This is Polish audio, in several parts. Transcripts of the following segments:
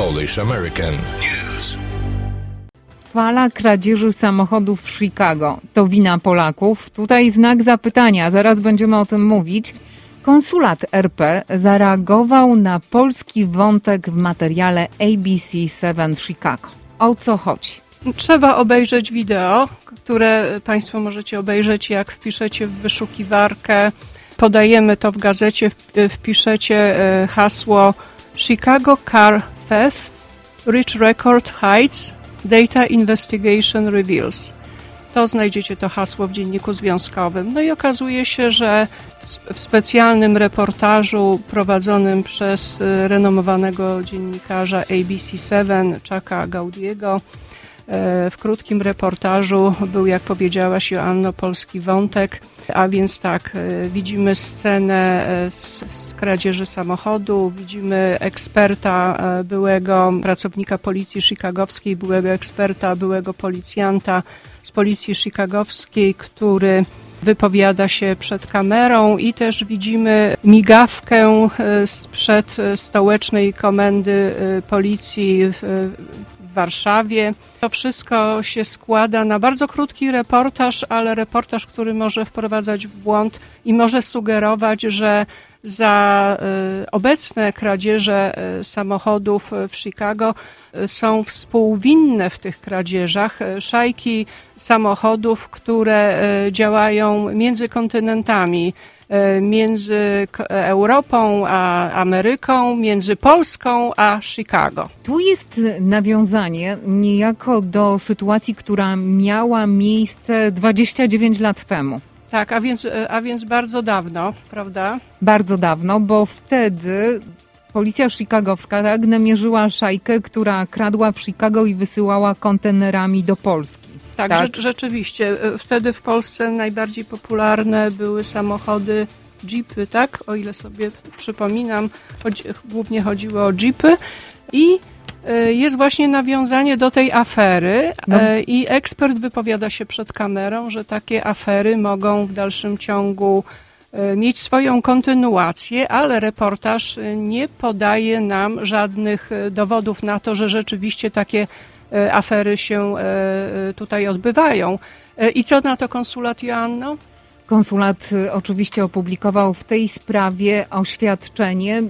Polish American. News. Fala kradzieży samochodów w Chicago to wina Polaków? Tutaj znak zapytania, zaraz będziemy o tym mówić. Konsulat RP zareagował na polski wątek w materiale ABC7 Chicago. O co chodzi? Trzeba obejrzeć wideo, które Państwo możecie obejrzeć, jak wpiszecie w wyszukiwarkę. Podajemy to w gazecie, wpiszecie e, hasło Chicago Car Theft, Rich Record Heights, Data Investigation Reveals. To znajdziecie to hasło w dzienniku związkowym. No i okazuje się, że w specjalnym reportażu prowadzonym przez e, renomowanego dziennikarza ABC7 Chucka Gaudiego w krótkim reportażu był, jak powiedziałaś, Joanno, polski wątek, a więc tak, e, widzimy scenę e, z, z kradzieży samochodu, widzimy eksperta, byłego pracownika policji chicagowskiej, byłego eksperta, byłego policjanta z policji chicagowskiej, który wypowiada się przed kamerą i też widzimy migawkę sprzed stołecznej komendy policji w, Warszawie. To wszystko się składa na bardzo krótki reportaż, ale reportaż, który może wprowadzać w błąd i może sugerować, że za y, obecne kradzieże y, samochodów w Chicago y, są współwinne w tych kradzieżach szajki samochodów, które działają między kontynentami. E, między Europą a Ameryką, między Polską a Chicago. Tu jest nawiązanie niejako do sytuacji, która miała miejsce 29 lat temu. Tak, a więc, e, a więc bardzo dawno, prawda? Bardzo dawno, bo wtedy policja chicagowska tak, namierzyła szajkę, która kradła w Chicago i wysyłała kontenerami do Polski. Tak, tak? rzeczywiście. E, wtedy w Polsce najbardziej popularne były samochody jeepy, tak? O ile sobie przypominam, chodzi, głównie chodziło o jeepy i e, jest właśnie nawiązanie do tej afery no. E, i ekspert wypowiada się przed kamerą, że takie afery mogą w dalszym ciągu mieć swoją kontynuację, ale reportaż nie podaje nam żadnych dowodów na to, że rzeczywiście takie afery się e, e, tutaj odbywają. I co na to konsulat Joanno? Konsulat oczywiście opublikował w tej sprawie oświadczenie.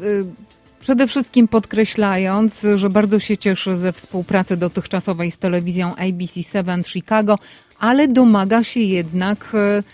Przede wszystkim podkreślając, że bardzo się cieszy ze współpracy dotychczasowej z telewizją ABC7 Chicago, ale domaga się jednak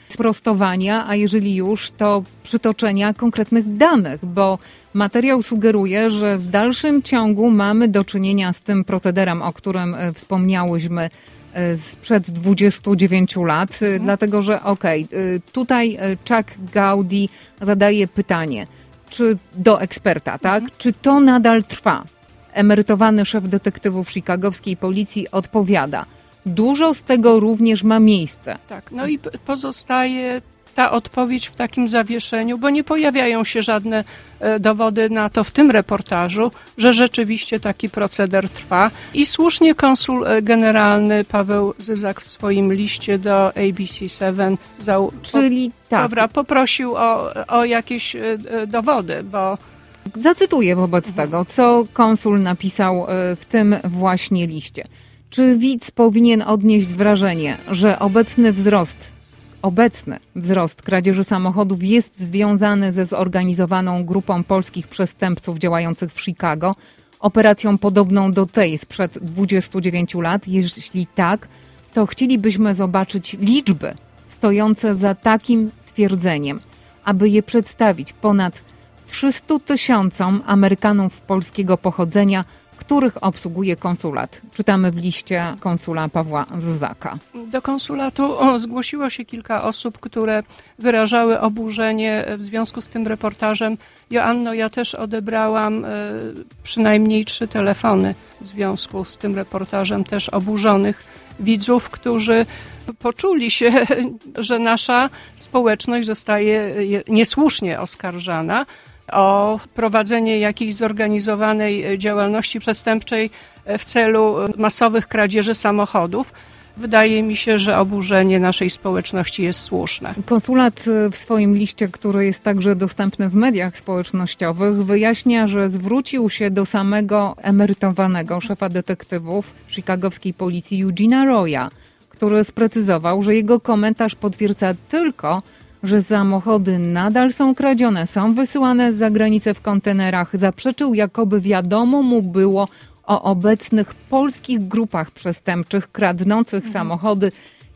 sprostowania, a jeżeli już, to przytoczenia konkretnych danych, bo materiał sugeruje, że w dalszym ciągu mamy do czynienia z tym procederem, o którym e, wspomniałyśmy e, sprzed 29 lat, e, mhm. dlatego że okej, okay, tutaj Chuck Gaudi zadaje pytanie, czy do eksperta, tak? Mhm. Czy to nadal trwa? Emerytowany szef detektywów chicagowskiej policji odpowiada. Dużo z tego również ma miejsce. Tak, no i pozostaje ta odpowiedź w takim zawieszeniu, bo nie pojawiają się żadne e, dowody na to w tym reportażu, że rzeczywiście taki proceder trwa. I słusznie konsul e, generalny Paweł Zyzak w swoim liście do ABC7 za, Czyli tak. Dobra, poprosił o, o jakieś e, dowody, bo Zacytuję wobec mhm. tego, co konsul napisał w tym właśnie liście. Czy widz powinien odnieść wrażenie, że obecny wzrost obecny wzrost kradzieży samochodów jest związany ze zorganizowaną grupą polskich przestępców działających w Chicago, operacją podobną do tej sprzed 29 lat? Jeśli tak, to chcielibyśmy zobaczyć liczby stojące za takim twierdzeniem, aby je przedstawić ponad 300 tysiącom Amerykanów polskiego pochodzenia których obsługuje konsulat. Czytamy w liście konsula Pawła Zzaka. Do konsulatu zgłosiło się kilka osób, które wyrażały oburzenie w związku z tym reportażem. Joanno, ja też odebrałam e, przynajmniej trzy telefony w związku z tym reportażem, też oburzonych widzów, którzy poczuli się, że nasza społeczność zostaje niesłusznie oskarżana o prowadzenie jakiejś zorganizowanej działalności przestępczej w celu masowych kradzieży samochodów. wydaje mi się, że oburzenie naszej społeczności jest słuszne. Konsulat w swoim liście, który jest także dostępny w mediach społecznościowych, wyjaśnia, że zwrócił się do samego emerytowanego szefa detektywów chicagowskiej policji Eugena Roya, który sprecyzował, że jego komentarz potwierdza tylko, że samochody nadal są kradzione, są wysyłane za granicę w kontenerach. Zaprzeczył, jakoby wiadomo mu było o obecnych polskich grupach przestępczych kradnących mhm. samochody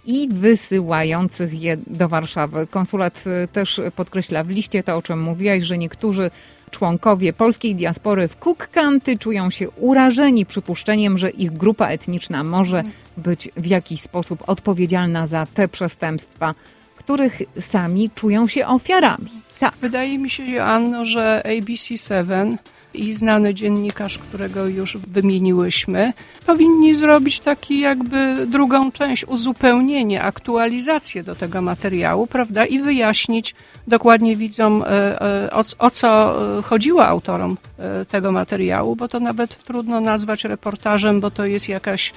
i wysyłających je do Warszawy. Konsulat y, też podkreśla w liście to, o czym mówiłaś, że niektórzy członkowie polskiej diaspory w Cook County czują się urażeni przypuszczeniem, że ich grupa etniczna może mhm. być w jakiś sposób odpowiedzialna za te przestępstwa których sami czują się ofiarami. Tak. Wydaje mi się, Joanno, że ABC7 i znany dziennikarz, którego już wymieniłyśmy, powinni zrobić taki jakby drugą część, uzupełnienie, aktualizację do tego materiału, prawda, i wyjaśnić dokładnie widzom, e, e, o, o co chodziło autorom e, tego materiału, bo to nawet trudno nazwać reportażem, bo to jest jakaś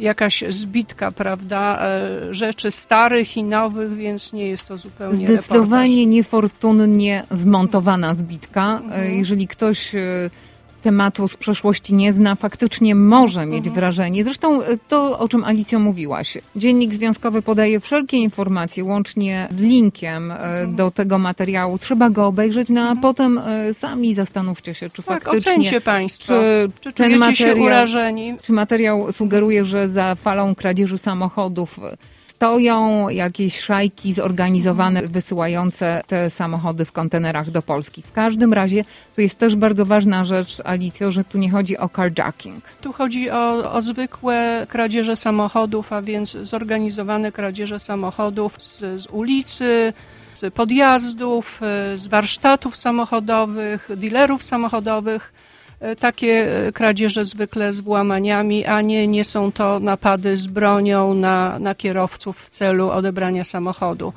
jakaś zbitka, prawda, e, rzeczy starych i nowych, więc nie jest to zupełnie Zdecydowanie reportaż. niefortunnie zmontowana zbitka. E, mhm. Jeżeli ktoś e, tematu z przeszłości nie zna, faktycznie może mieć mhm. wrażenie. Zresztą e, to, o czym Alicjo mówiłaś. Dziennik Związkowy podaje wszelkie informacje, łącznie z linkiem e, mhm. do tego materiału. Trzeba go obejrzeć, no a mhm. potem e, sami zastanówcie się, czy tak, faktycznie... Państwo, czy, czy ten materiał, się urażeni. Czy materiał sugeruje, że za falą kradzieży samochodów stoją jakieś szajki zorganizowane, wysyłające te samochody w kontenerach do Polski. W każdym razie tu jest też bardzo ważna rzecz, Alicjo, że tu nie chodzi o carjacking. Tu chodzi o, o zwykłe kradzieże samochodów, a więc zorganizowane kradzieże samochodów z, z ulicy, z podjazdów, z warsztatów samochodowych, dealerów samochodowych E, takie e, kradzieże zwykle z włamaniami, a nie, nie są to napady z bronią na, na kierowców w celu odebrania samochodu.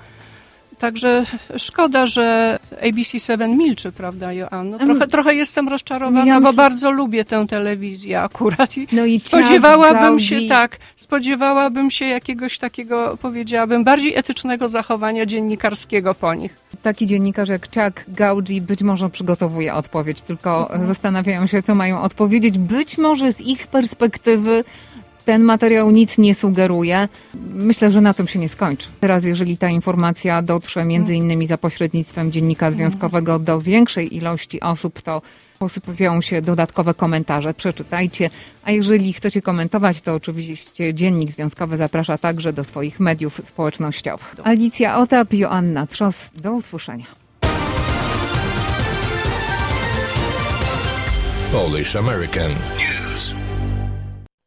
Także szkoda, że ABC7 milczy, prawda, Joanno? Trochę, trochę jestem rozczarowana, ja bo bardzo lubię tę telewizję akurat. I, no i spodziewałabym się, tak, spodziewałabym się jakiegoś takiego, powiedziałabym, bardziej etycznego zachowania dziennikarskiego po nich. Taki dziennikarz jak Chuck Gaudzi być może przygotowuje odpowiedź, tylko mhm. zastanawiają się, co mają odpowiedzieć. Być może z ich perspektywy ten materiał nic nie sugeruje. Myślę, że na tym się nie skończy. Teraz, jeżeli ta informacja dotrze między innymi za pośrednictwem dziennika związkowego do większej ilości osób, to posypią się dodatkowe komentarze. Przeczytajcie. A jeżeli chcecie komentować, to oczywiście Dziennik Związkowy zaprasza także do swoich mediów społecznościowych. Alicja Otap, Joanna Trzos. Do usłyszenia. Polish American News.